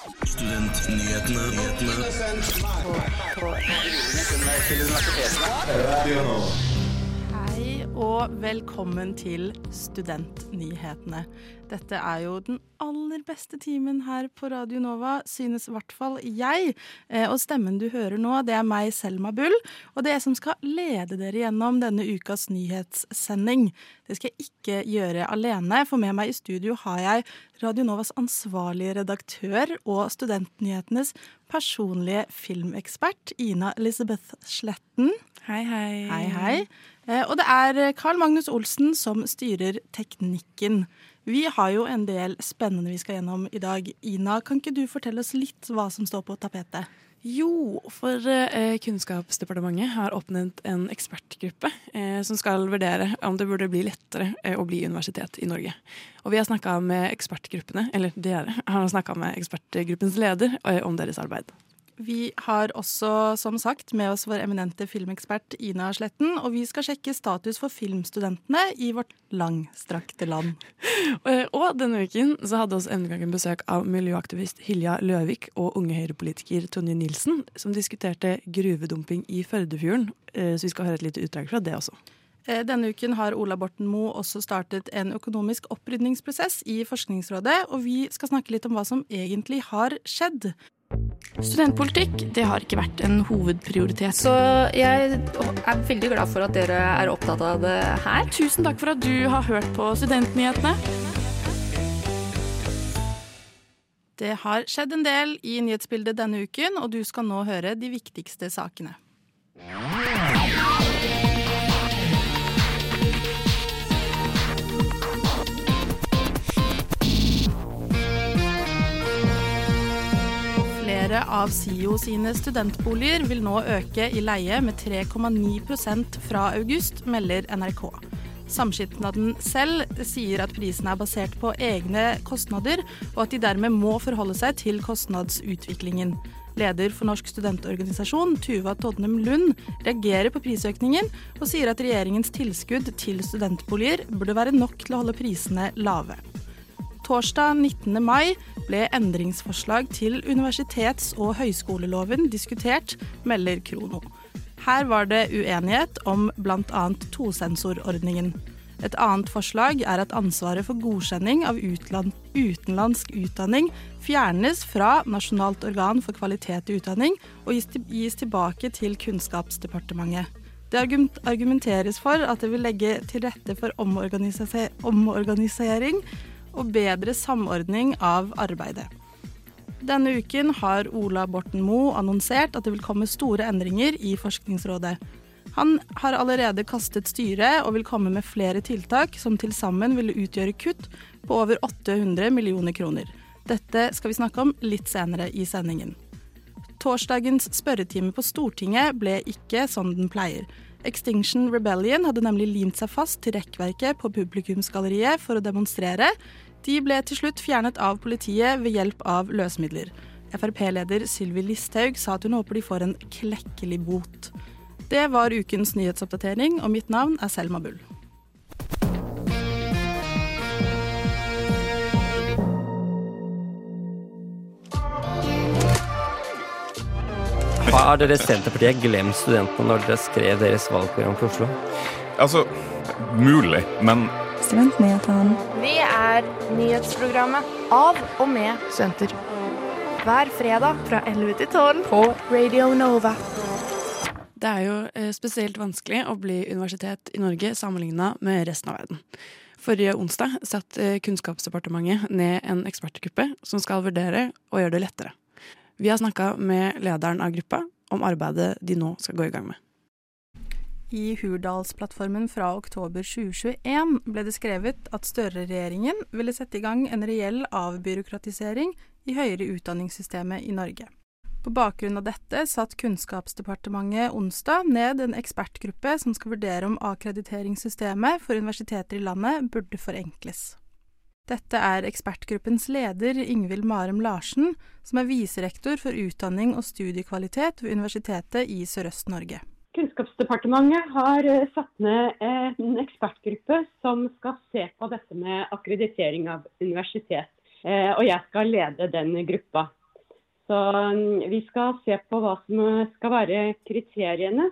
Studentnyhetene. Og velkommen til Studentnyhetene. Dette er jo den aller beste timen her på Radio Nova, synes i hvert fall jeg. Eh, Og stemmen du hører nå, det er meg, Selma Bull. Og det er jeg som skal lede dere gjennom denne ukas nyhetssending. Det skal jeg ikke gjøre alene, for med meg i studio har jeg Radio Novas ansvarlige redaktør og Studentnyhetenes personlige filmekspert, Ina Elisabeth Sletten. Hei, hei. Hei, hei. Eh, Og det er Carl Magnus Olsen som styrer teknikken. Vi har jo en del spennende vi skal gjennom i dag. Ina, kan ikke du fortelle oss litt hva som står på tapetet? Jo, for eh, Kunnskapsdepartementet har oppnevnt en ekspertgruppe eh, som skal vurdere om det burde bli lettere eh, å bli universitet i Norge. Og vi har snakka med ekspertgruppene, eller dere har snakka med ekspertgruppens leder eh, om deres arbeid. Vi har også, som sagt, med oss vår eminente filmekspert Ina Sletten. Og vi skal sjekke status for filmstudentene i vårt langstrakte land. Og denne uken så hadde oss enda en gang besøk av miljøaktivist Hilja Løvik og unge høyrepolitiker Tonje Nilsen, som diskuterte gruvedumping i Førdefjorden. Eh, Så vi skal høre et lite utdrag fra det også. Eh, Denne uken har Ola Borten Moe også startet en økonomisk opprydningsprosess i Forskningsrådet, og vi skal snakke litt om hva som egentlig har skjedd. Studentpolitikk det har ikke vært en hovedprioritet. Så jeg er veldig glad for at dere er opptatt av det her. Tusen takk for at du har hørt på Studentnyhetene. Det har skjedd en del i nyhetsbildet denne uken, og du skal nå høre de viktigste sakene. Flere av SIO sine studentboliger vil nå øke i leie med 3,9% fra august, melder NRK. Samskipnaden selv sier at prisene er basert på egne kostnader, og at de dermed må forholde seg til kostnadsutviklingen. Leder for Norsk studentorganisasjon, Tuva Todnem Lund, reagerer på prisøkningen og sier at regjeringens tilskudd til studentboliger burde være nok til å holde prisene lave. Torsdag 19. mai ble endringsforslag til universitets- og høyskoleloven diskutert, melder Krono. Her var det uenighet om bl.a. tosensorordningen. Et annet forslag er at ansvaret for godkjenning av utenlandsk utdanning fjernes fra Nasjonalt organ for kvalitet i utdanning og gis, tilbake til Kunnskapsdepartementet. Det argumenteres for at det vil legge til rette for omorganise omorganisering og bedre samordning av arbeidet. Denne uken har Ola Borten Moe annonsert at det vil komme store endringer i Forskningsrådet. Han har allerede kastet styret og vil komme med flere tiltak som til sammen ville utgjøre kutt på over 800 millioner kroner. Dette skal vi snakke om litt senere i sendingen. Torsdagens spørretime på Stortinget ble ikke som den pleier. Extinction Rebellion hadde nemlig limt seg fast til rekkverket på publikumsgalleriet for å demonstrere. De ble til slutt fjernet av politiet ved hjelp av løsemidler. Frp-leder Sylvi Listhaug sa at hun håper de får en klekkelig bot. Det var ukens nyhetsoppdatering, og mitt navn er Selma Bull. Har dere Senterpartiet glemt studentene når dere skrev deres valgprogram for Oslo? Altså, mulig, men Studentnyhetene. Vi er nyhetsprogrammet av og med studenter. Hver fredag fra 11 til 12 på Radio Nova. Det er jo eh, spesielt vanskelig å bli universitet i Norge sammenligna med resten av verden. Forrige onsdag satte eh, Kunnskapsdepartementet ned en ekspertgruppe som skal vurdere å gjøre det lettere. Vi har snakka med lederen av gruppa om arbeidet de nå skal gå i gang med. I Hurdalsplattformen fra oktober 2021 ble det skrevet at Støre-regjeringen ville sette i gang en reell avbyråkratisering i høyere utdanningssystemet i Norge. På bakgrunn av dette satt Kunnskapsdepartementet onsdag ned en ekspertgruppe som skal vurdere om akkrediteringssystemet for universiteter i landet burde forenkles. Dette er ekspertgruppens leder Ingvild Marem Larsen, som er viserektor for utdanning og studiekvalitet ved Universitetet i Sørøst-Norge. Kunnskapsdepartementet har eh, satt ned en ekspertgruppe som skal se på dette med akkreditering av universitet. Eh, Og jeg skal lede den gruppa. Så mm, vi skal se på hva som skal være kriteriene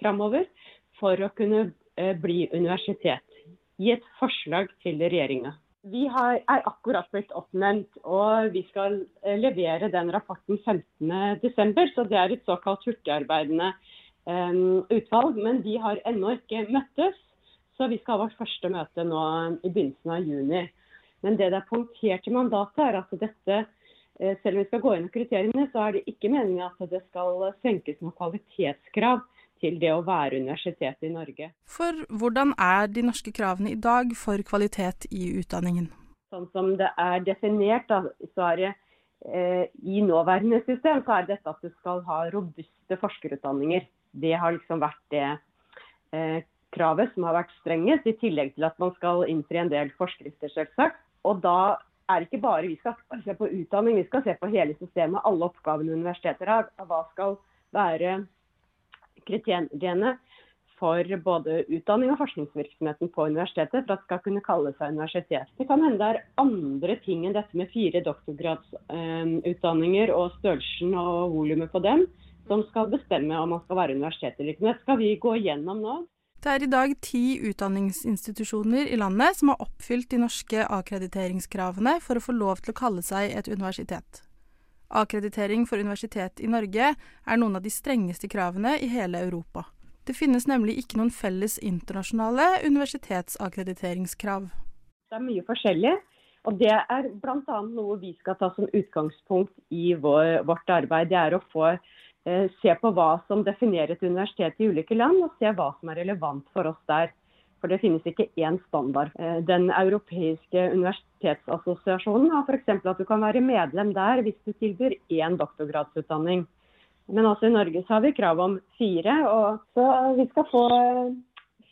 framover for å kunne eh, bli universitet. Gi et forslag til regjeringa. Vi har, er akkurat blitt oppnevnt, og vi skal eh, levere den rapporten 15.12. Så det er et såkalt hurtigarbeidende um, utvalg. Men de har ennå ikke møttes, så vi skal ha vårt første møte nå i begynnelsen av juni. Men det det er punktert i mandatet, er at dette Eh, selv om vi skal gå inn i kriteriene, så er det ikke meningen at det skal senkes noen kvalitetskrav til det å være universitet i Norge. For hvordan er de norske kravene i dag for kvalitet i utdanningen? Sånn som det er definert, da, så er det eh, i nåværende system så er det dette at du skal ha robuste forskerutdanninger. Det har liksom vært det eh, kravet som har vært strengest, i tillegg til at man skal innfri en del forskrifter, selvsagt. Og da er ikke bare vi skal se på utdanning, vi skal se på hele systemet, alle oppgavene universiteter har. Hva skal være kriteriene for både utdanning og forskningsvirksomheten på universitetet for at det skal kunne kalle seg universitet. Det kan hende det er andre ting enn dette med fire doktorgradsutdanninger og størrelsen og volumet på dem som skal bestemme om man skal være universitet eller ikke. Det skal vi gå igjennom nå. Det er i dag ti utdanningsinstitusjoner i landet som har oppfylt de norske akkrediteringskravene for å få lov til å kalle seg et universitet. Akkreditering for universitet i Norge er noen av de strengeste kravene i hele Europa. Det finnes nemlig ikke noen felles internasjonale universitetsakkrediteringskrav. Det er mye forskjellig, og det er bl.a. noe vi skal ta som utgangspunkt i vår, vårt arbeid. Det er å få Eh, se på hva som definerer et universitet i ulike land, og se hva som er relevant for oss der. For det finnes ikke én standard. Eh, den europeiske universitetsassosiasjonen har f.eks. at du kan være medlem der hvis du tilbyr én doktorgradsutdanning. Men også i Norge så har vi krav om fire. og Så vi skal få eh,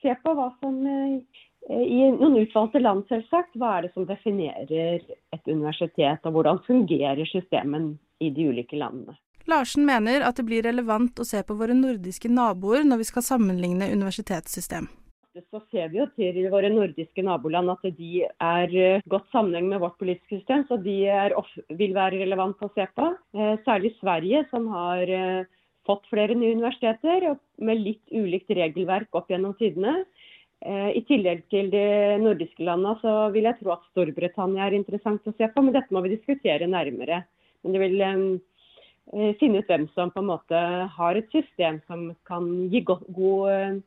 se på hva som i noen utvalgte land, selvsagt, hva er det som definerer et universitet, og hvordan fungerer systemet i de ulike landene. Larsen mener at det blir relevant å se på våre nordiske naboer når vi skal sammenligne universitetssystem. Så ser vi jo til våre nordiske naboland at de er eh, godt sammenheng med vårt politiske system, så de er, vil være relevant å se på. Eh, særlig Sverige, som har eh, fått flere nye universiteter med litt ulikt regelverk opp gjennom tidene. I tillegg til de nordiske landene så vil jeg tro at Storbritannia er interessant å se på, men dette må vi diskutere nærmere. Men det vil finne ut hvem som på en måte har et system som kan gi god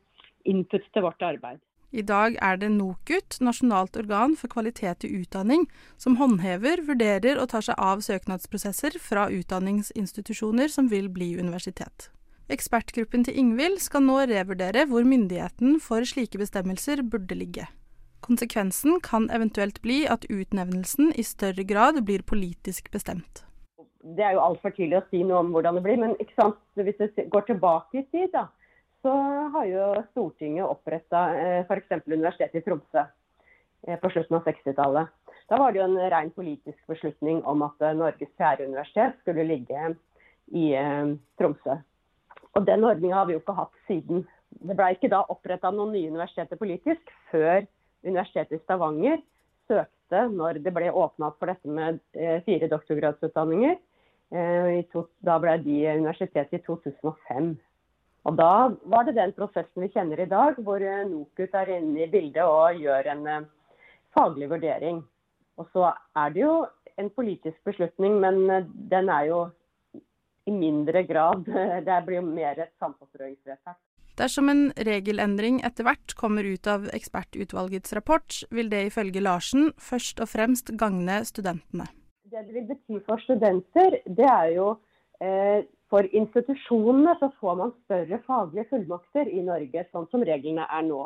eh, input til vårt arbeid. I dag er det NOKUT, Nasjonalt organ for kvalitet i utdanning, som håndhever, vurderer og tar seg av søknadsprosesser fra utdanningsinstitusjoner som vil bli universitet. Ekspertgruppen til Ingvild skal nå revurdere hvor myndigheten for slike bestemmelser burde ligge. Konsekvensen kan eventuelt bli at utnevnelsen i større grad blir politisk bestemt det er jo altfor tidlig å si noe om hvordan det blir. Men hvis vi går tilbake i tid, da, så har jo Stortinget oppretta eh, f.eks. Universitetet i Tromsø eh, på slutten av 60-tallet. Da var det jo en ren politisk beslutning om at eh, Norges fjerde universitet skulle ligge i Tromsø. Og den ordninga har vi jo ikke hatt siden. Det ble ikke da oppretta noen nye universiteter politisk før Universitetet i Stavanger søkte når det ble åpna for dette med fire doktorgradsutdanninger. Da ble de universitetet i 2005. Og Da var det den prosessen vi kjenner i dag, hvor eh, NOKUT er inne i bildet og gjør en faglig vurdering. Og så er det jo en politisk beslutning, men den er jo i mindre grad Det blir jo mer et samfunnsrøringsvedtak. Dersom en regelendring etter hvert kommer ut av ekspertutvalgets rapport, vil det ifølge Larsen først og fremst gagne studentene. Det det vil bety for studenter, det er jo eh, for institusjonene så får man større faglige fullmakter i Norge, sånn som reglene er nå.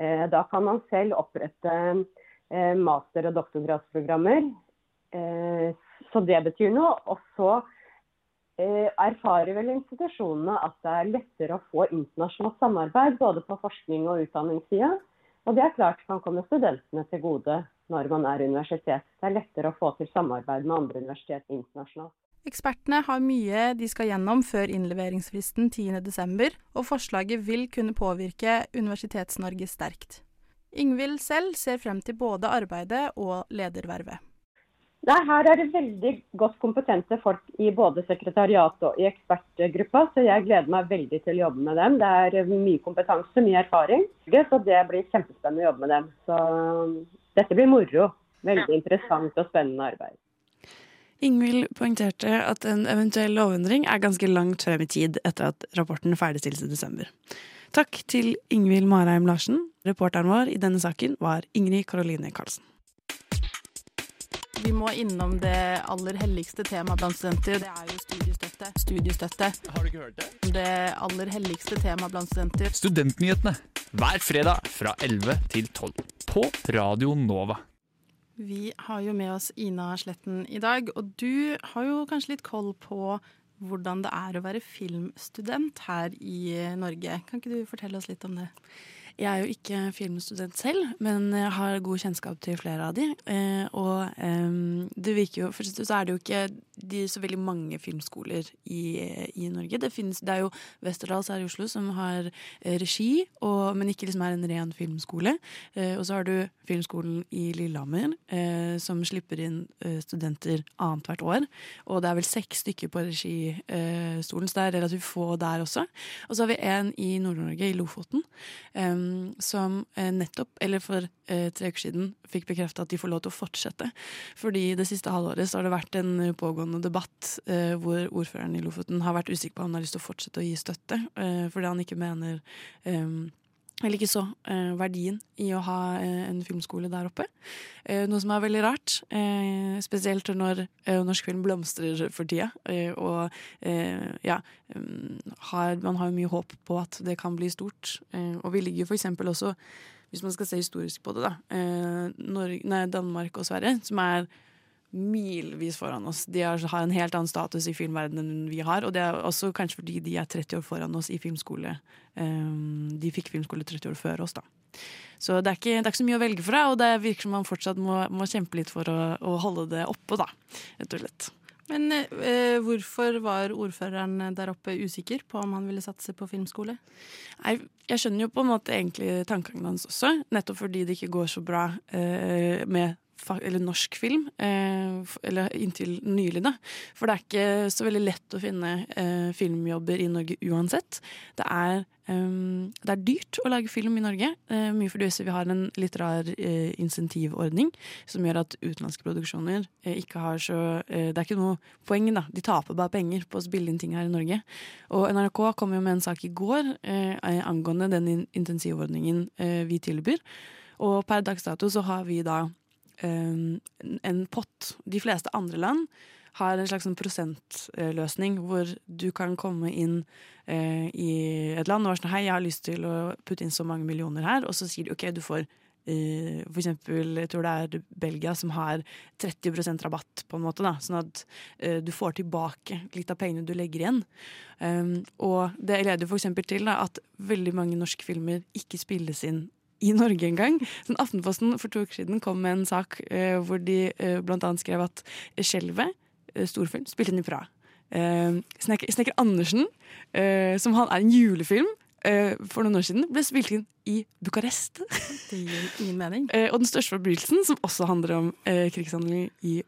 Eh, da kan man selv opprette eh, master- og doktorgradsprogrammer. Eh, så det betyr noe. Og så erfarer vel institusjonene at det er lettere å få internasjonalt samarbeid både på forskning og utdanningssida. Og det er klart kan komme studentene til gode når man er universitet. Det er lettere å få til samarbeid med andre universitet internasjonalt. Ekspertene har mye de skal gjennom før innleveringsfristen 10.12, og forslaget vil kunne påvirke Universitets-Norge sterkt. Ingvild selv ser frem til både arbeidet og ledervervet. Nei, Her er det veldig godt kompetente folk i både sekretariatet og i ekspertgruppa, så jeg gleder meg veldig til å jobbe med dem. Det er mye kompetanse, mye erfaring, så det blir kjempespennende å jobbe med dem. Så dette blir moro. Veldig interessant og spennende arbeid. Ingvild poengterte at en eventuell lovendring er ganske langt frem i tid etter at rapporten ferdigstilles i desember. Takk til Ingvild Marheim Larsen. Reporteren vår i denne saken var Ingrid Karoline Karlsen. Vi må innom det aller helligste temaet blant studenter. Det er jo studiestøtte. Studiestøtte. Har du ikke hørt det? Det aller helligste temaet blant studenter. Studentnyhetene hver fredag fra 11 til 12 på Radio Nova. Vi har jo med oss Ina Sletten i dag, og du har jo kanskje litt koll på hvordan det er å være filmstudent her i Norge. Kan ikke du fortelle oss litt om det? Jeg er jo ikke filmstudent selv, men jeg har god kjennskap til flere av de. Eh, og eh, det virker jo Først så er det jo ikke de så veldig mange filmskoler i, i Norge. Det, finnes, det er jo Westerdals her i Oslo som har eh, regi, og, men ikke liksom er en ren filmskole. Eh, og så har du Filmskolen i Lillehammer, eh, som slipper inn studenter annethvert år. Og det er vel seks stykker på registolen, så det er relativt få der også. Og så har vi en i Nord-Norge, i Lofoten. Um, som eh, nettopp, eller for eh, tre uker siden, fikk bekrefta at de får lov til å fortsette. Fordi det siste halvåret har det vært en pågående debatt eh, hvor ordføreren i Lofoten har vært usikker på om han har lyst til å fortsette å gi støtte, eh, fordi han ikke mener eller ikke så eh, verdien i å ha eh, en filmskole der oppe. Eh, noe som er veldig rart, spesielt når norsk film blomstrer for tida. og ja, har, man har jo mye håp på at det kan bli stort. og vi ligger for eksempel også, hvis man skal se historisk på det, da, Norge, nei, Danmark og Sverige, som er milvis foran oss. De har, en helt annen status i filmverdenen enn vi har. Og det er også kanskje fordi de er 30 år foran oss i filmskole. Um, de fikk filmskole 30 år før oss, da. Så det er, ikke, det er ikke så mye å velge fra, og det virker som man fortsatt må, må kjempe litt for å, å, holde det oppe, da. Rett og slett. Men eh, hvorfor var ordføreren der oppe usikker på om han ville satse på filmskole? Nei, jeg skjønner jo på en måte egentlig tankegangen hans også, nettopp fordi det ikke går så bra eh, med eller norsk film, eh, eller inntil nylig, da. For det er ikke så veldig lett å finne eh, filmjobber i Norge uansett. Det er, um, det er dyrt å lage film i Norge, eh, mye fordi vi har en litt rar eh, insentivordning som gjør at utenlandske produksjoner eh, ikke har så eh, Det er ikke noe poeng, da. De taper bare penger på å spille inn ting her i Norge. Og NRK kom jo med en sak i går angående den intensivordningen vi tilbyr. Og per dags dato så har vi da en pott. De fleste andre land har en slags sånn prosentløsning hvor du kan komme inn uh, i et land og være sånn Hei, jeg har lyst til å putte inn så mange millioner her. Og så sier de OK, du får uh, for eksempel, jeg tror det er Belgia som har 30% rabatt, på en måte. da, Sånn at du får tilbake litt av pengene du legger igjen. Og det leder for eksempel til da, at veldig mange norske filmer ikke spilles inn i Norge en gang. Sånn Aftenposten for to uker siden kom med en sak uh, hvor de blant annet skrev at Skjelvet, uh, storfilm, spilte inn i Praha. Uh, Snekker, Snekker, Andersen, uh, som han er en julefilm for noen år siden, ble spilt inn i Bucarest. Det gir ingen mening. og Den største forbrytelsen, som også handler om krigshandling i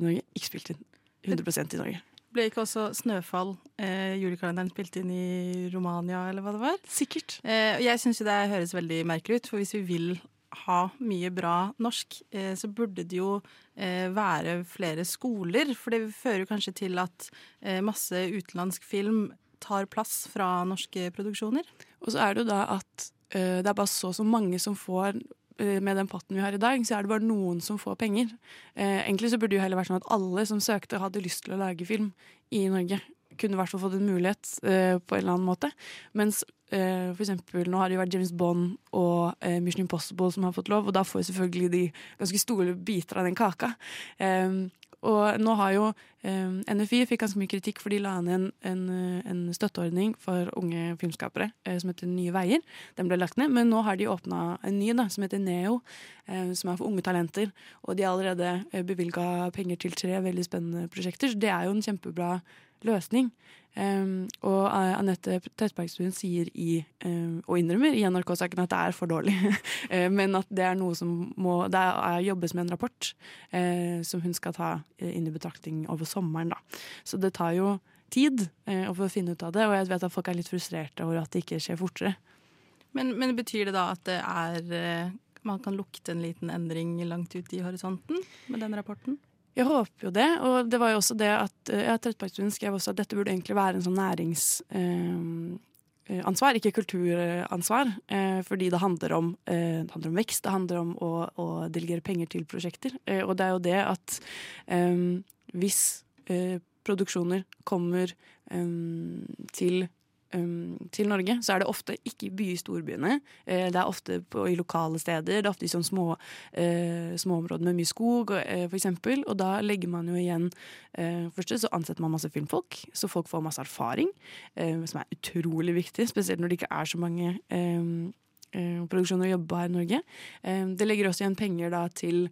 Norge, ikke spilt inn 100% i Norge. Ble ikke også 'Snøfall', eh, julekalenderen, spilt inn i Romania, eller hva det var? Sikkert. Eh, jeg syns jo det høres veldig merkelig ut, for hvis vi vil ha mye bra norsk, eh, så burde det jo eh, være flere skoler. For det fører kanskje til at eh, masse utenlandsk film tar plass fra norske produksjoner. Og så er det jo da at eh, det er bare så og så mange som får med den potten vi har i dag, så er det bare noen som får penger. Eh, egentlig så burde det jo heller vært sånn at alle som søkte, hadde lyst til å lage film i Norge. Kunne i hvert fall fått en mulighet eh, på en eller annen måte. Mens eh, for eksempel nå har det jo vært James Bond og eh, Mission Impossible som har fått lov, og da får selvfølgelig de ganske store biter av den kaka. Eh, og nå har jo eh, NFI fikk ganske mye kritikk for de la ned en, en, en, støtteordning for unge filmskapere eh, som heter Nye Veier. Den ble lagt ned, men nå har de åpna en ny da, som heter Neo, eh, som er for unge talenter. Og de har allerede eh, bevilga penger til tre veldig spennende prosjekter, så det er jo en kjempebra løsning. Um, og Anette Trettebergstuen sier i, um, og innrømmer i NRK-saken at det er for dårlig. uh, men at det er noe som må Det er, jobbes med en rapport uh, som hun skal ta inn i betraktning over sommeren. Da. Så det tar jo tid uh, å finne ut av det, og jeg vet at folk er litt frustrerte over at det ikke skjer fortere. Men, men betyr det da at det er man kan lukte en liten endring langt ut i horisonten med den rapporten? Jeg håper jo det. Og det var jo også det at eh, ja, Trettebergstuen skrev også at dette burde egentlig være en sånn næringsansvar, eh, ikke kulturansvar. Eh, fordi det handler, om, eh, det handler om vekst, det handler om å, å delegere penger til prosjekter. Eh, og det er jo det at eh, hvis produksjoner kommer til til Norge, så er det ofte ikke i by storbyene. Uh, det er ofte på, i lokale steder. Det er ofte i sånne små, uh, småområder med mye skog, for eksempel. Og da legger man jo igjen uh, Først så ansetter man masse filmfolk, så folk får masse erfaring, som er utrolig viktig, spesielt når det ikke er så mange um, produksjoner å jobbe her i Norge. det legger også igjen penger da til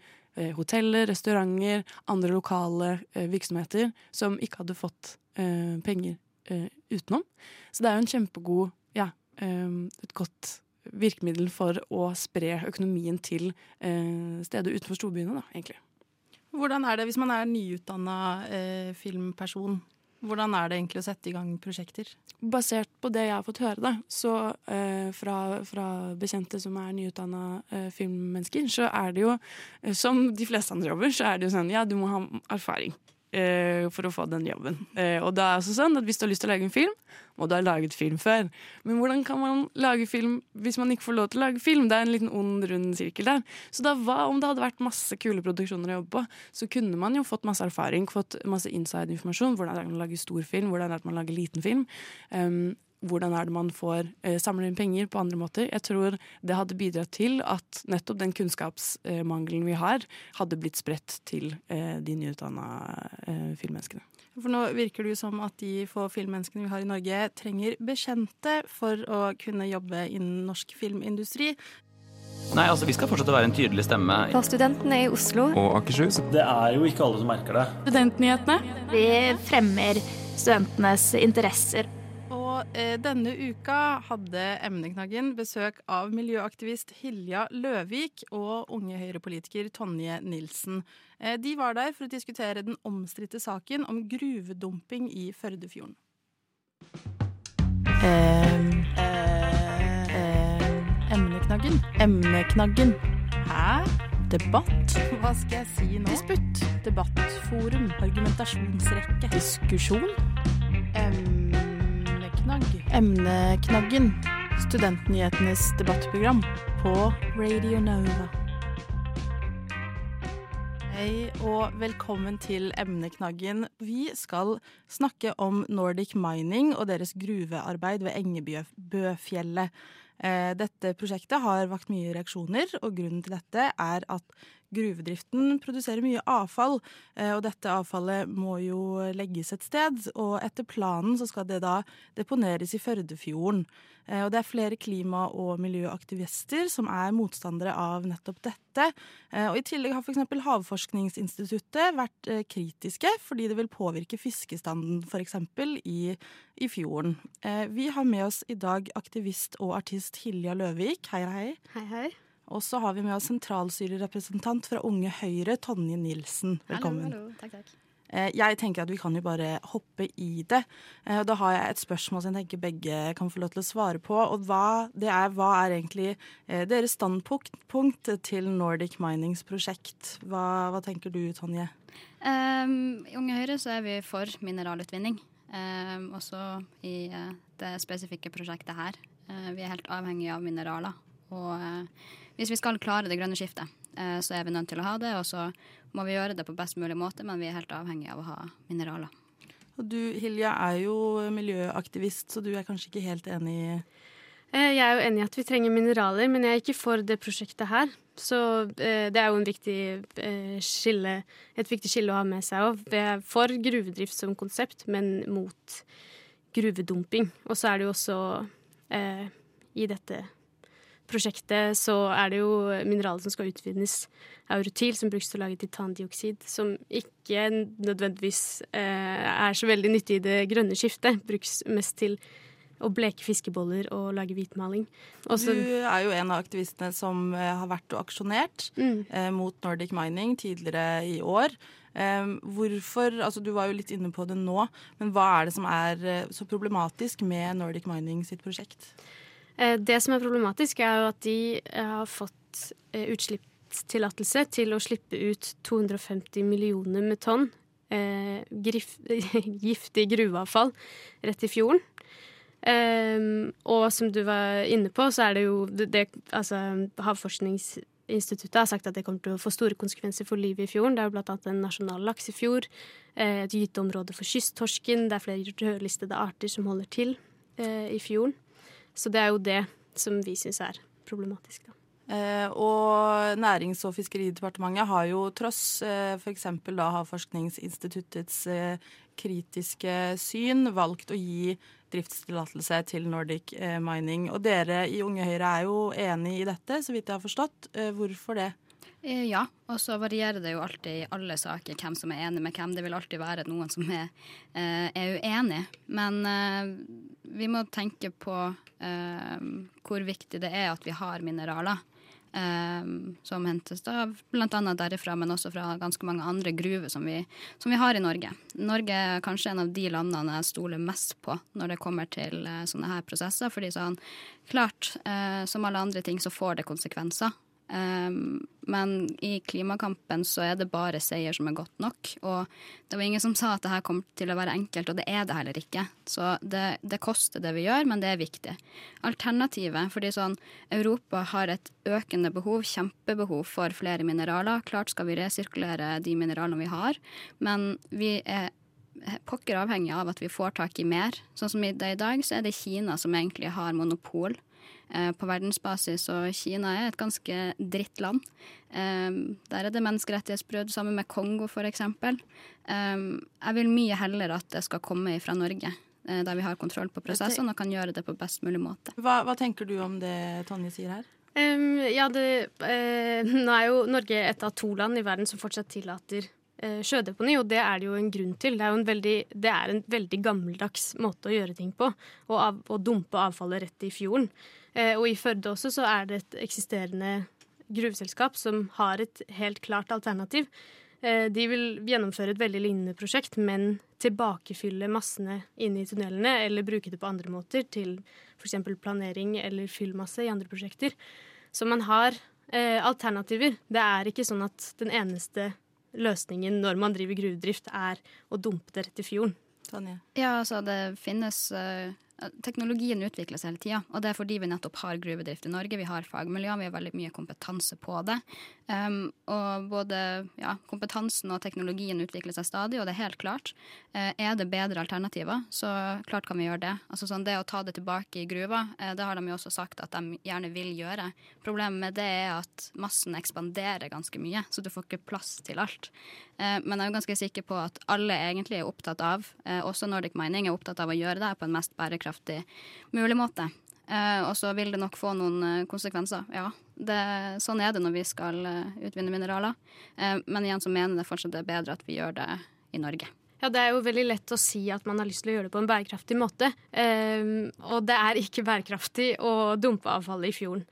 hoteller, restauranter, andre lokale virksomheter som ikke hadde fått penger uh, utenom. Så det er jo en kjempegod ja, um, et godt virkemiddel for å spre økonomien til uh, steder utenfor storbyene, da, egentlig. Hvordan er det hvis man er nyutdanna uh, filmperson? Hvordan er det egentlig å sette i gang prosjekter? Basert på det jeg har fått høre, da, så eh, fra, fra, bekjente som er nyutdanna eh, filmmennesker, så er det jo, som de fleste andre jobber, så er det jo sånn ja, du må ha erfaring eh, for å få den jobben. Eh, og det er også sånn at Hvis du har lyst til å lage en film, må du ha laget film før. Men hvordan kan man lage film hvis man ikke får lov til å lage film? Det er en liten ond, rund sirkel der. Så da hva om det hadde vært masse kule produksjoner å jobbe på, så kunne man jo fått masse erfaring, fått masse inside-informasjon. Hvordan er det man lager stor film, hvordan er det man lager liten film. Um, hvordan er det man får eh, samle inn penger på andre måter. Jeg tror det hadde bidratt til at nettopp den kunnskapsmangelen vi har, hadde blitt spredt til eh, de nyutdanna eh, filmmenneskene. For nå virker det jo som at de få filmmenneskene vi har i Norge, trenger bekjente for å kunne jobbe innen norsk filmindustri. Nei, altså Vi skal fortsette å være en tydelig stemme. For studentene i Oslo. Og Akershus. Det er jo ikke alle som merker det. Studentnyhetene. Vi fremmer studentenes interesser. Eh, denne uka hadde Emneknaggen besøk av miljøaktivist Hilja Løvik og unge høyrepolitiker Tonje Nilsen. Eh, de var der for å diskutere den omstridte saken om gruvedumping i Førdefjorden. Eh, eh, emneknaggen. Emneknaggen. Hæ? Debatt? Hva skal jeg si nå? Disputt. Debattforum. Argumentasjonsrekke. Diskusjon. Em Emneknagg. Emneknaggen. Studentnyhetenes debattprogram på Radio Nova. Hei og velkommen til Emneknaggen. Vi skal snakke om Nordic Mining og deres gruvearbeid ved Engebøfjellet. Eh, dette prosjektet har vakt mye reaksjoner, og grunnen til dette er at gruvedriften produserer mye avfall. Eh, og dette avfallet må jo legges et sted, og etter planen så skal det da deponeres i Førdefjorden. Eh, og det er flere klima- og miljøaktivister som er motstandere av nettopp dette. Og I tillegg har f.eks. Havforskningsinstituttet vært kritiske fordi det vil påvirke fiskestanden f.eks. I, i fjorden. Vi har med oss i dag aktivist og artist Hilja Løvik. Hei, hei. Hei, hei. Og så har vi med oss sentralstyrerepresentant fra Unge Høyre, Tonje Nilsen. Velkommen. Hallo, hallo. Takk, takk. Eh, jeg tenker at vi kan jo bare hoppe i det. Eh, da har jeg et spørsmål som jeg tenker begge kan få lov til å svare på. Og hva, det er, hva er egentlig eh, deres standpunkt til Nordic Minings prosjekt? Hva, hva tenker du, Tonje? Um, I Unge Høyre så er vi for mineralutvinning. Um, også i det spesifikke prosjektet her. Uh, vi er helt avhengig av mineraler. Og uh, hvis vi skal klare det grønne skiftet, eh, så er vi nødt til å ha det. Og så må vi gjøre det på best mulig måte, men vi er helt avhengig av å ha mineraler. Og du Hilja er jo miljøaktivist, så du er kanskje ikke helt enig i eh, jeg er jo enig i at vi trenger mineraler, men jeg er ikke for det prosjektet her. Så eh, det er jo viktig, skille, et viktig skille å ha med seg òg. Vi er for gruvedrift som konsept, men mot gruvedumping. Og så er det jo også eh, i dette prosjektet så er det jo mineralet som skal utvinnes, aurotil, som brukes til å lage titandioksid, som ikke nødvendigvis eh, er så veldig nyttig i det grønne skiftet. Brukes mest til å bleke fiskeboller og lage hvitmaling. Også, du er jo en av aktivistene som eh, har vært og aksjonert mm. eh, mot Nordic Mining tidligere i år. Eh, hvorfor, altså Du var jo litt inne på det nå, men hva er det som er eh, så problematisk med Nordic Mining sitt prosjekt? Eh, det som er problematisk, er jo at de eh, har fått utslippstillatelse til å slippe ut 250 millioner med tonn giftig gruveavfall rett i fjorden. Um, og som du var inne på, så er det jo det, altså, Havforskningsinstituttet har sagt at det kommer til å få store konsekvenser for livet i fjorden. Det er jo blant annet en nasjonal laksefjord, fjord, et gyteområde for kysttorsken, det er flere rødlistede arter som holder til eh, i fjorden. Så det er jo det som vi syns er problematisk, da. Eh, og Nærings- og fiskeridepartementet har jo tross eh, f.eks. Havforskningsinstituttets eh, kritiske syn valgt å gi driftstillatelse til Nordic eh, Mining. Og dere i Unge Høyre er jo enig i dette, så vidt jeg har forstått. Eh, hvorfor det? Eh, ja, og så varierer det jo alltid i alle saker hvem som er enig med hvem. Det vil alltid være noen som er, er uenig. Men vi må tenke på hvor viktig det er at vi har mineraler. Som hentes da bl.a. derifra, men også fra ganske mange andre gruver som vi, som vi, har i Norge. Norge er kanskje en av de landene jeg stoler mest på når det kommer til sånne her prosesser. fordi sånn, klart, som alle andre ting så får det konsekvenser. Um, men i klimakampen så er det bare seier som er godt nok. Og det var ingen som sa at det her kom til å være enkelt, og det er det heller ikke. Så det, det koster det vi gjør, men det er viktig. Alternativet, fordi sånn Europa har et økende behov, kjempebehov for flere mineraler. Klart skal vi resirkulere de mineralene vi har, men vi er pokker avhengig av at vi får tak i mer. Sånn som i i dag, så er det Kina som egentlig har monopol på verdensbasis, og Kina er et ganske dritt land. Eh, der er det menneskerettighetsbrudd, sammen med Kongo f.eks. Eh, jeg vil mye heller at det skal komme fra Norge. Der vi har kontroll på prosessene og kan gjøre det på best mulig måte. Hva, hva tenker du om det Tonje sier her? Um, ja, det, uh, Nå er jo Norge et av to land i verden som fortsatt tillater sjødeponi, og det er det jo en grunn til. Det er, en veldig, det er en veldig gammeldags måte å gjøre ting på. Å, av, å dumpe avfallet rett i fjorden. Eh, og i Førde også så er det et eksisterende gruveselskap som har et helt klart alternativ. Eh, de vil gjennomføre et veldig lignende prosjekt, men tilbakefylle massene inne i tunnelene, eller bruke det på andre måter, til f.eks. planering eller fyllmasse i andre prosjekter. Så man har eh, alternativer. Det er ikke sånn at den eneste løsningen når man driver gruvedrift, er å dumpe det rett i fjorden. Tanja? Ja, altså det finnes uh, Teknologien utvikles hele tida, og det er fordi vi nettopp har gruvedrift i Norge. Vi har fagmiljøer, vi har veldig mye kompetanse på det. Um, og både ja, kompetansen og teknologien utvikler seg stadig, og det er helt klart. Uh, er det bedre alternativer, så klart kan vi gjøre det. Altså sånn, Det å ta det tilbake i gruva, uh, det har de jo også sagt at de gjerne vil gjøre. Problemet med det er at massen ekspanderer ganske mye, så du får ikke plass til alt. Uh, men jeg er ganske sikker på at alle egentlig er opptatt av, også Nordic Mining er opptatt av å gjøre det på en mest bærekraftig mulig måte. Og så vil det nok få noen konsekvenser. Ja, det, sånn er det når vi skal uh, utvinne mineraler. men igjen så mener jeg fortsatt det er bedre at vi gjør det i Norge. Ja, Det er jo veldig lett å si at man har lyst til å gjøre det på en bærekraftig måte. og det er ikke bærekraftig å dumpe avfallet i fjorden.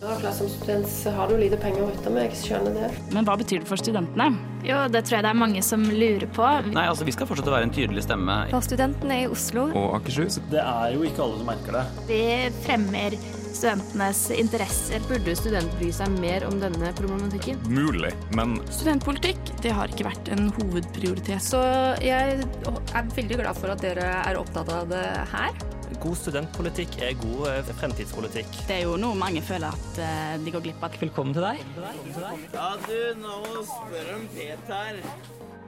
Klart, som student så har du lite penger å rutte med, jeg skjønner det. Men hva betyr det for studentene? Jo, det tror jeg det er mange som lurer på. Nei, altså Vi skal fortsette å være en tydelig stemme. For studentene i Oslo. Og Akershus. Det er jo ikke alle som merker det. Vi fremmer studentenes interesser. Burde studenter bry seg mer om denne problematikken? Mulig, men Studentpolitikk det har ikke vært en hovedprioritet. Så jeg er veldig glad for at dere er opptatt av det her. God studentpolitikk er god eh, fremtidspolitikk. Det er jo noe mange føler at uh, de går glipp av. Velkommen til deg. Ja, du, nå spør om Peter.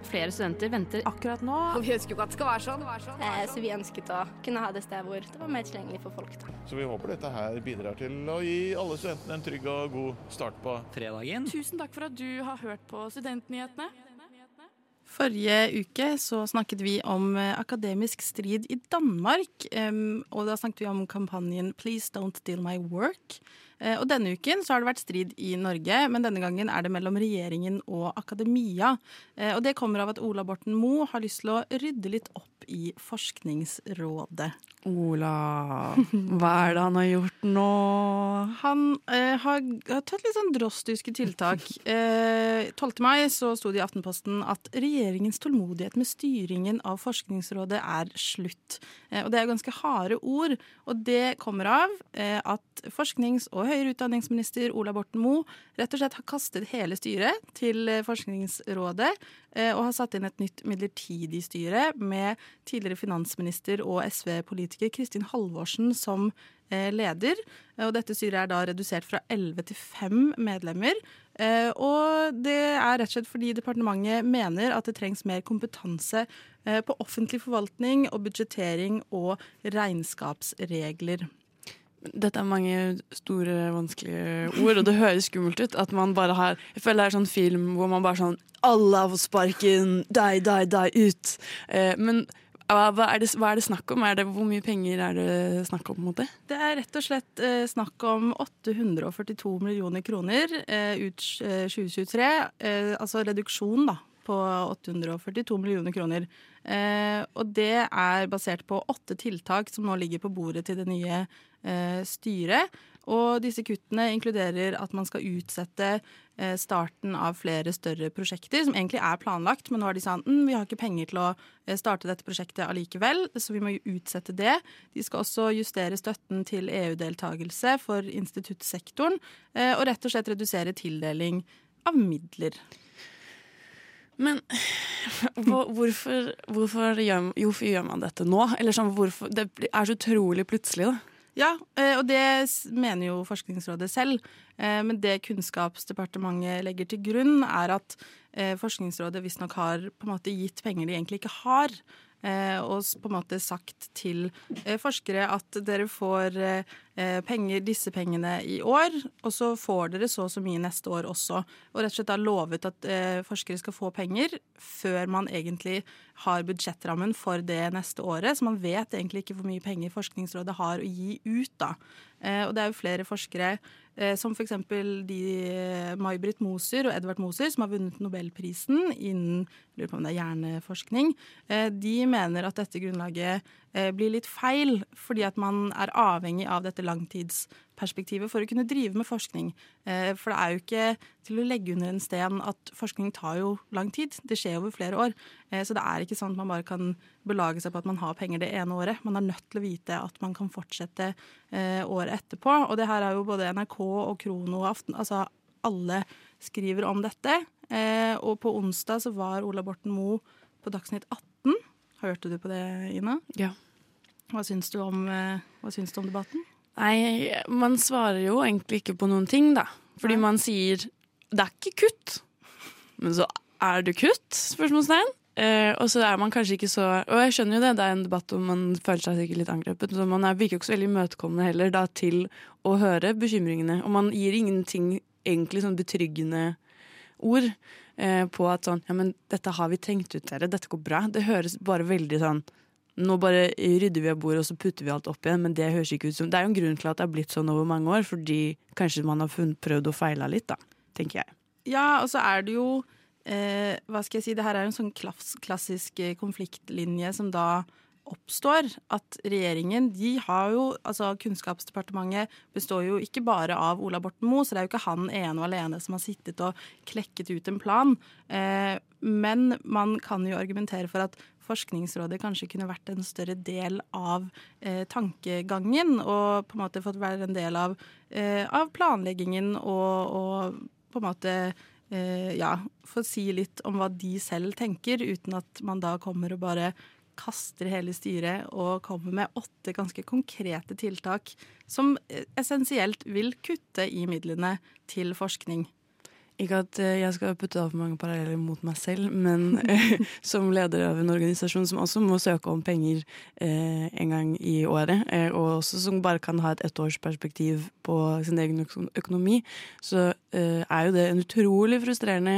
Flere studenter venter akkurat nå. Og vi ønsker jo ikke at det skal være sånn. Være sånn. Eh, så vi ønsket å kunne ha det stedet hvor det var mer tilgjengelig for folk. Da. Så vi håper dette her bidrar til å gi alle studentene en trygg og god start på fredagen. Tusen takk for at du har hørt på Studentnyhetene. Forrige uke så snakket vi om eh, akademisk strid i Danmark. Um, og da snakket vi om kampanjen 'Please Don't Steal My Work'. Uh, og denne uken så har det vært strid i Norge, men denne gangen er det mellom regjeringen og akademia. Uh, og det kommer av at Ola Borten Moe har lyst til å rydde litt opp i Forskningsrådet. Ola, hva er det han har gjort nå? Han eh, har, har, tatt litt sånn drostiske tiltak. Eh, 12. mai så sto det i Aftenposten at regjeringens tålmodighet med styringen av Forskningsrådet er slutt. Eh, og det er ganske harde ord. Og det kommer av eh, at forsknings- og høyere utdanningsminister Ola Borten Moe rett og slett har kastet hele styret til eh, Forskningsrådet eh, og har satt inn et nytt midlertidig styre med tidligere finansminister og SV-politiker Kristin Halvorsen som eh, leder. Og dette styret er da redusert fra 11 til 5 medlemmer. Og det er rett og slett fordi departementet mener at det trengs mer kompetanse på offentlig forvaltning og budsjettering og regnskapsregler. Dette er mange store, vanskelige ord, og det høres skummelt ut. At man bare har Jeg føler det er sånn film hvor man bare sånn Alle har fått sparken! Deg, deg, deg, Ut! Eh, men hva er, det, hva er, det, snakk om? Det, hvor mye penger er det snakk om? på en måte? Det er rett og slett eh, snakk om 842 millioner kroner eh, ut eh, 2023. Eh, altså reduksjon da, på 842 millioner kroner. Eh, og det er basert på åtte tiltak som nå ligger på bordet til det nye eh, styret. Og disse kuttene inkluderer at man skal utsette Eh, starten av flere større prosjekter, som egentlig er planlagt, men nå har de sagt mm, vi har ikke penger til å eh, starte dette prosjektet allikevel, så vi må utsette det. De skal også justere støtten til EU-deltakelse for instituttsektoren, eh, og rett og slett redusere tildeling av midler. Men hvorfor, hvorfor, gjør, hvorfor, gjør, man dette nå? Eller sånn, hvorfor, det er så utrolig plutselig, da. Ja, eh, og det mener jo Forskningsrådet selv. Eh, men det Kunnskapsdepartementet legger til grunn, er at eh, Forskningsrådet visstnok har på en måte gitt penger de egentlig ikke har. Og på en måte sagt til forskere at dere får penger, disse pengene i år, og så får dere så og så mye neste år også. Og rett og slett har lovet at forskere skal få penger før man egentlig har budsjettrammen for det neste året. Så man vet egentlig ikke hvor mye penger Forskningsrådet har å gi ut, da. Og det er jo flere forskere Eh, som f.eks. de eh, May-Britt Moser og Edvard Moser, som har vunnet nobelprisen innen lurer på om det er hjerneforskning. Eh, de mener at dette grunnlaget blir litt feil, fordi at man er avhengig av dette langtidsperspektivet for å kunne drive med forskning. For det er jo ikke til å legge under en sten at forskning tar jo lang tid. Det skjer over flere år. Så det er ikke sånn at man bare kan belage seg på at man har penger det ene året. Man er nødt til å vite at man kan fortsette året etterpå. Og det her er jo både NRK og Krono og Aften Altså alle skriver om dette. Eh, og på onsdag så var Ola Borten Moe på Dagsnytt 18. Hørte du på det, Ina? Ja. Hva syns du om, eh, syns du om debatten? Nei, man svarer jo egentlig ikke på noen ting, da. Fordi man sier det er ikke kutt. Men så er det kutt? Spørsmålstegn. Eh, og så er man kanskje ikke så Og jeg skjønner jo det, det er en debatt hvor man føler seg sikkert litt angrepet. Så man er, virker jo ikke så veldig imøtekommende heller da, til å høre bekymringene. Og man gir ingenting egentlig sånn betryggende ord eh, på at sånn Ja, men dette har vi tenkt ut, dere. Dette går bra. Det høres bare veldig sånn nå bare rydder vi av bordet og så putter vi alt opp igjen, men det høres ikke ut som Det er jo en grunn til at det har blitt sånn over mange år, fordi kanskje man har funnet, prøvd å feile litt, da, tenker jeg. Ja, og så er det jo eh, Hva skal jeg si, det her er jo en sånn klass, klassisk eh, konfliktlinje som da oppstår. At regjeringen de har jo Altså Kunnskapsdepartementet består jo ikke bare av Ola Borten Moe, så det er jo ikke han ene og alene som har sittet og klekket ut en plan. Eh, men man kan jo argumentere for at Forskningsrådet kanskje kunne vært en større del av eh, tankegangen, og på en måte fått være en del av, eh, av planleggingen og, og, på en måte eh, ja, få si litt om hva de selv tenker, uten at man da kommer og bare kaster hele styret og kommer med åtte ganske konkrete tiltak som eh, essensielt vil kutte i midlene til forskning. Ikke at eh, jeg skal putte av for mange paralleller mot meg selv, men eh, som leder av en organisasjon som også må søke om penger eh, en gang i året, eh, og også som bare kan ha et ettårsperspektiv på sin egen økonomi, så eh, er jo det en utrolig frustrerende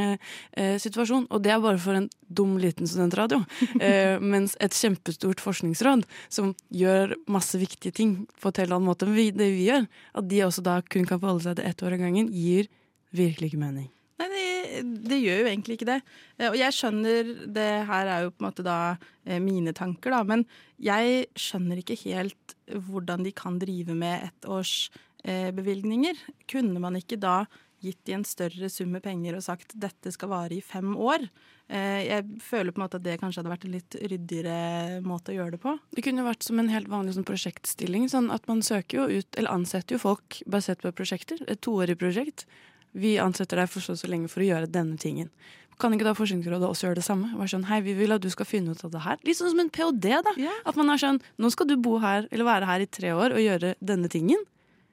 eh, situasjon. Og det er bare for en dum, liten studentradio. mens et kjempestort forskningsråd som gjør masse viktige ting på en helt annen måte enn det vi gjør, at de også da kun kan forholde seg til ett år av gangen, gir virkelig ikke mening. Nei, det, det, gjør jo egentlig ikke det. Eh, og jeg skjønner Det her er jo på en måte da eh, mine tanker, da. Men jeg skjønner ikke helt hvordan de kan drive med ettårsbevilgninger. Eh, Kunne man ikke da gitt de en større sum med penger og sagt dette skal vare i fem år? Jeg føler på en måte at det kanskje hadde vært en litt ryddigere måte å gjøre det på. Det kunne vært som en helt vanlig sånn prosjektstilling. sånn at Man søker jo ut, eller ansetter jo folk basert på prosjekter. Et toårig prosjekt. Vi ansetter deg for så så lenge for å gjøre denne tingen. Kan ikke da Forskningsrådet også gjøre det samme? Vær sånn, hei, vi vil at du skal finne ut av det her. Litt sånn som en ph.d. da. Yeah. At man er sånn, nå skal du bo her, eller være her i tre år og gjøre denne tingen.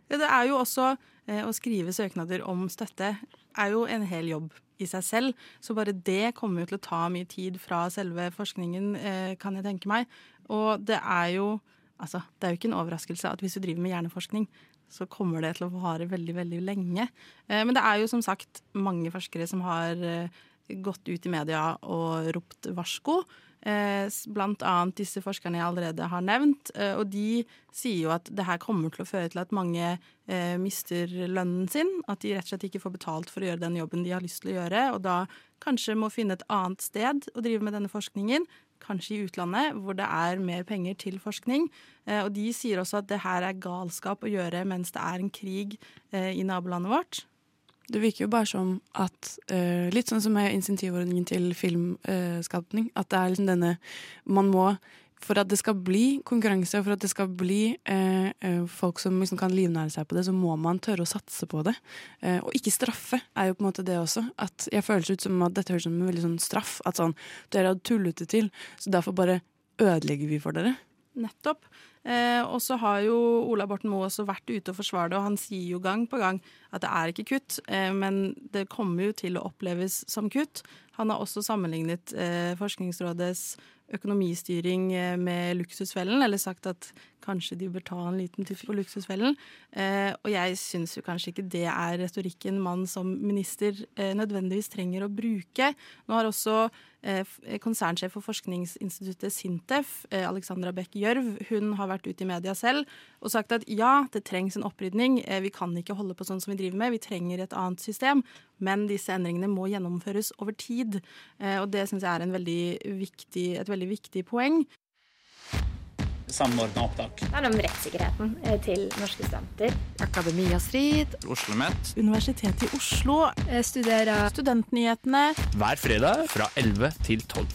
Ja, det er jo også eh, å skrive søknader om støtte er jo en hel jobb i seg selv. Så bare det kommer jo til å ta mye tid fra selve forskningen, eh, kan jeg tenke meg. Og det er jo Altså, det er jo ikke en overraskelse at hvis du driver med hjerneforskning, så kommer det til å vare veldig, veldig lenge. Eh, men det er jo som sagt mange forskere som har eh, gått ut i media og ropt varsko. Eh, blant annet disse forskerne jeg allerede har nevnt. Og de sier jo at det her kommer til å føre til at mange mister lønnen sin. At de rett og slett ikke får betalt for å gjøre den jobben de har lyst til å gjøre. Og da kanskje må finne et annet sted å drive med denne forskningen kanskje i utlandet, hvor det er mer penger til forskning. Eh, og de sier også at det her er galskap å gjøre mens det er en krig eh, i nabolandet vårt. Det virker jo bare som at uh, Litt sånn som med insentivordningen til filmskapning. At det er liksom denne Man må for at det skal bli konkurranse, og for at det skal bli eh, eh, folk som liksom kan livnære seg på det, så må man tørre å satse på det. Eh, og ikke straffe er jo på en måte det også. At jeg føles ut som at dette høres ut som en veldig sånn straff. At sånn Dere har tullet det til, så derfor bare ødelegger vi for dere. Nettopp. Eh, og så har jo Ola Borten Moe også vært ute og forsvart det, og han sier jo gang på gang at det er ikke kutt, eh, men det kommer jo til å oppleves som kutt. Han har også sammenlignet eh, Forskningsrådets økonomistyring eh, med Luksusfellen, eller sagt at kanskje de bør ta en liten tuff på Luksusfellen. Eh, og jeg syns jo kanskje ikke det er retorikken man som minister eh, nødvendigvis trenger å bruke. Nå har også Eh, eh, konsernsjef for forskningsinstituttet Sintef, eh, Alexandra Beck Gjørv, hun har vært ute i media selv og sagt at ja, det trengs en opprydning. Vi kan ikke holde på sånn som vi driver med, vi trenger et annet system. Men disse endringene må gjennomføres over tid. Og det syns jeg er veldig viktig, et veldig viktig poeng samordna opptak. Det er om rettssikkerheten eh, til norske studenter. Akademia Strid. OsloMet. Universitetet i Oslo. Jeg studerer Studentnyhetene. Hver fredag fra 11 til 12.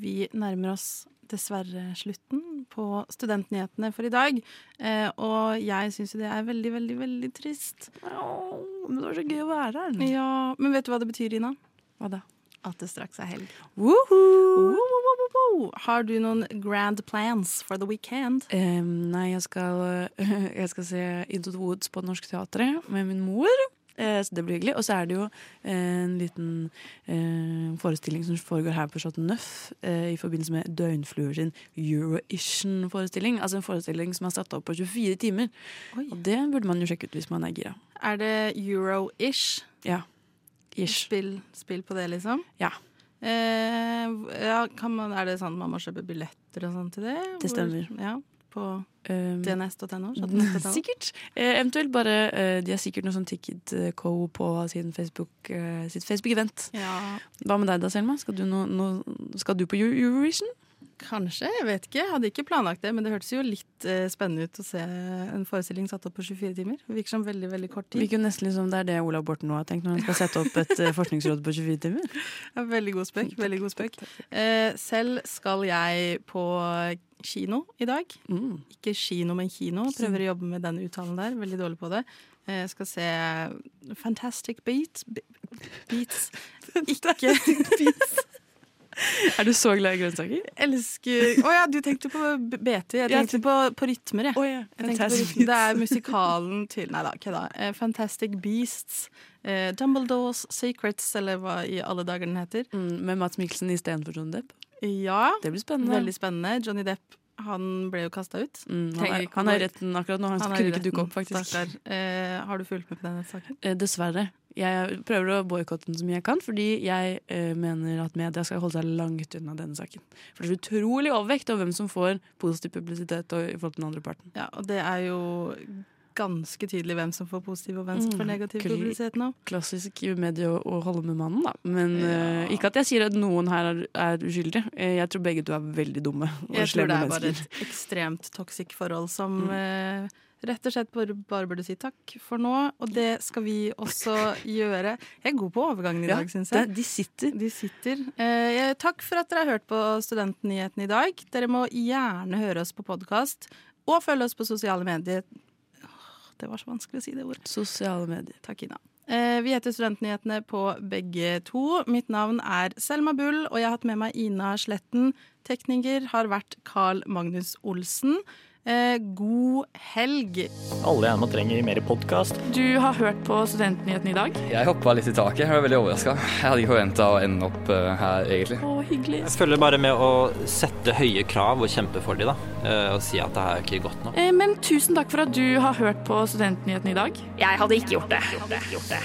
Vi nærmer oss dessverre slutten på Studentnyhetene for i dag. Eh, og jeg syns jo det er veldig, veldig, veldig trist. men det var så gøy å være her. Ja, Men vet du hva det betyr, Ina? Hva da? At det straks er helg. Woohoo! Har du noen grand plans for the weekend? Um, nei, jeg skal, jeg skal se Into the Woods på Norsk Teatret med min mor. Eh, så det blir hyggelig. Og så er det jo en liten eh, forestilling som foregår her på Chateau Neuf eh, i forbindelse med Døgnfluer sin Euroition-forestilling. Altså en forestilling som er satt opp på 24 timer. Oi. Og det burde man jo sjekke ut hvis man er gira. Er det euro-ish? Ja. Ish. Spill, spill på det, liksom? Ja. Eh, ja, man, er det sånn man må kjøpe billetter og sånn til det? Det stemmer. Hvor, ja, på um, dns.no? Sikkert. Eh, eventuelt bare eh, De har sikkert noe sånn Ticket.co på Facebook, eh, sitt Facebook-event. Ja. Hva med deg da, Selma? Skal du, no, no, skal du på Eurovision? Kanskje, jeg vet ikke. Jeg hadde ikke planlagt det, men det hørtes jo litt eh, spennende ut å se en forestilling satt opp på 24 timer. Det virker som veldig veldig kort tid. Virker nesten liksom det er det Olav Borten nå har tenkt når han skal sette opp et uh, forskningsråd på 24 timer. Ja, veldig god spøk. Veldig god spøk. Eh, selv skal jeg på kino i dag. Mm. Ikke kino, men kino. Prøver å jobbe med den uttalen der. Veldig dårlig på det. Jeg skal se Fantastic Beats. Beats. Ikke Beats. Er du så glad i grønnsaker? Elsker Å ja, du tenkte på BT. Jeg tenkte på, på rytmer, jeg. Oh, ja. jeg på rytmer. Det er musikalen til Nei da, kødda. Uh, Fantastic Beasts. Uh, Dumbledores Secrets, eller hva i alle dager den heter. Mm, med Mats Mikkelsen istedenfor Johnny Depp? Ja. Det blir spennende. Veldig spennende. Johnny Depp han ble jo kasta ut. Mm, han, er, han er i retten akkurat nå. Han, han kunne ikke dukke opp, faktisk. Eh, har du fulgt med på denne saken? Eh, dessverre. Jeg prøver å boikotte den så mye jeg kan, fordi jeg eh, mener at media skal holde seg langt unna denne saken. For det er utrolig overvekt av hvem som får positiv publisitet i forhold til den andre parten. Ja, og det er jo ganske tydelig hvem som får positiv og hvem som får mm, negativ mm, publisitet nå. Klassisk medie å, holde med mannen, da. Men ja. uh, ikke at jeg sier at noen her er, er uskyldig. Eh, jeg tror begge to er veldig dumme. jeg tror det er bare et ekstremt toxic forhold som mm. uh, rett og slett bare, bare, burde si takk for nå. Og det skal vi også gjøre. Jeg er god på overgangen i dag, ja, syns jeg. de sitter. De sitter. Eh, takk for at dere har hørt på Studentnyhetene i dag. Dere må gjerne høre oss på podkast og følge oss på sosiale medier. Det var så vanskelig å si det ordet. Sosiale medier. Takk, Ina. Eh, vi heter Studentnyhetene på begge to. Mitt navn er Selma Bull, og jeg har hatt med meg Ina Sletten. Tekniker har vært Carl Magnus Olsen. Eh, god helg. Alle gjerne trenger mer podkast. Du har hørt på Studentnyhetene i dag? Jeg hoppa litt i taket. Jeg var veldig overraska. Jeg hadde ikke forventa å ende opp uh, her, egentlig. Å, hyggelig. Jeg følger bare med å sette høye krav og kjempe for dem, da. Uh, og si at det er ikke godt nok. Eh, men tusen takk for at du har hørt på Studentnyhetene i dag. Jeg hadde ikke gjort det. Jeg hadde ikke Gjort det.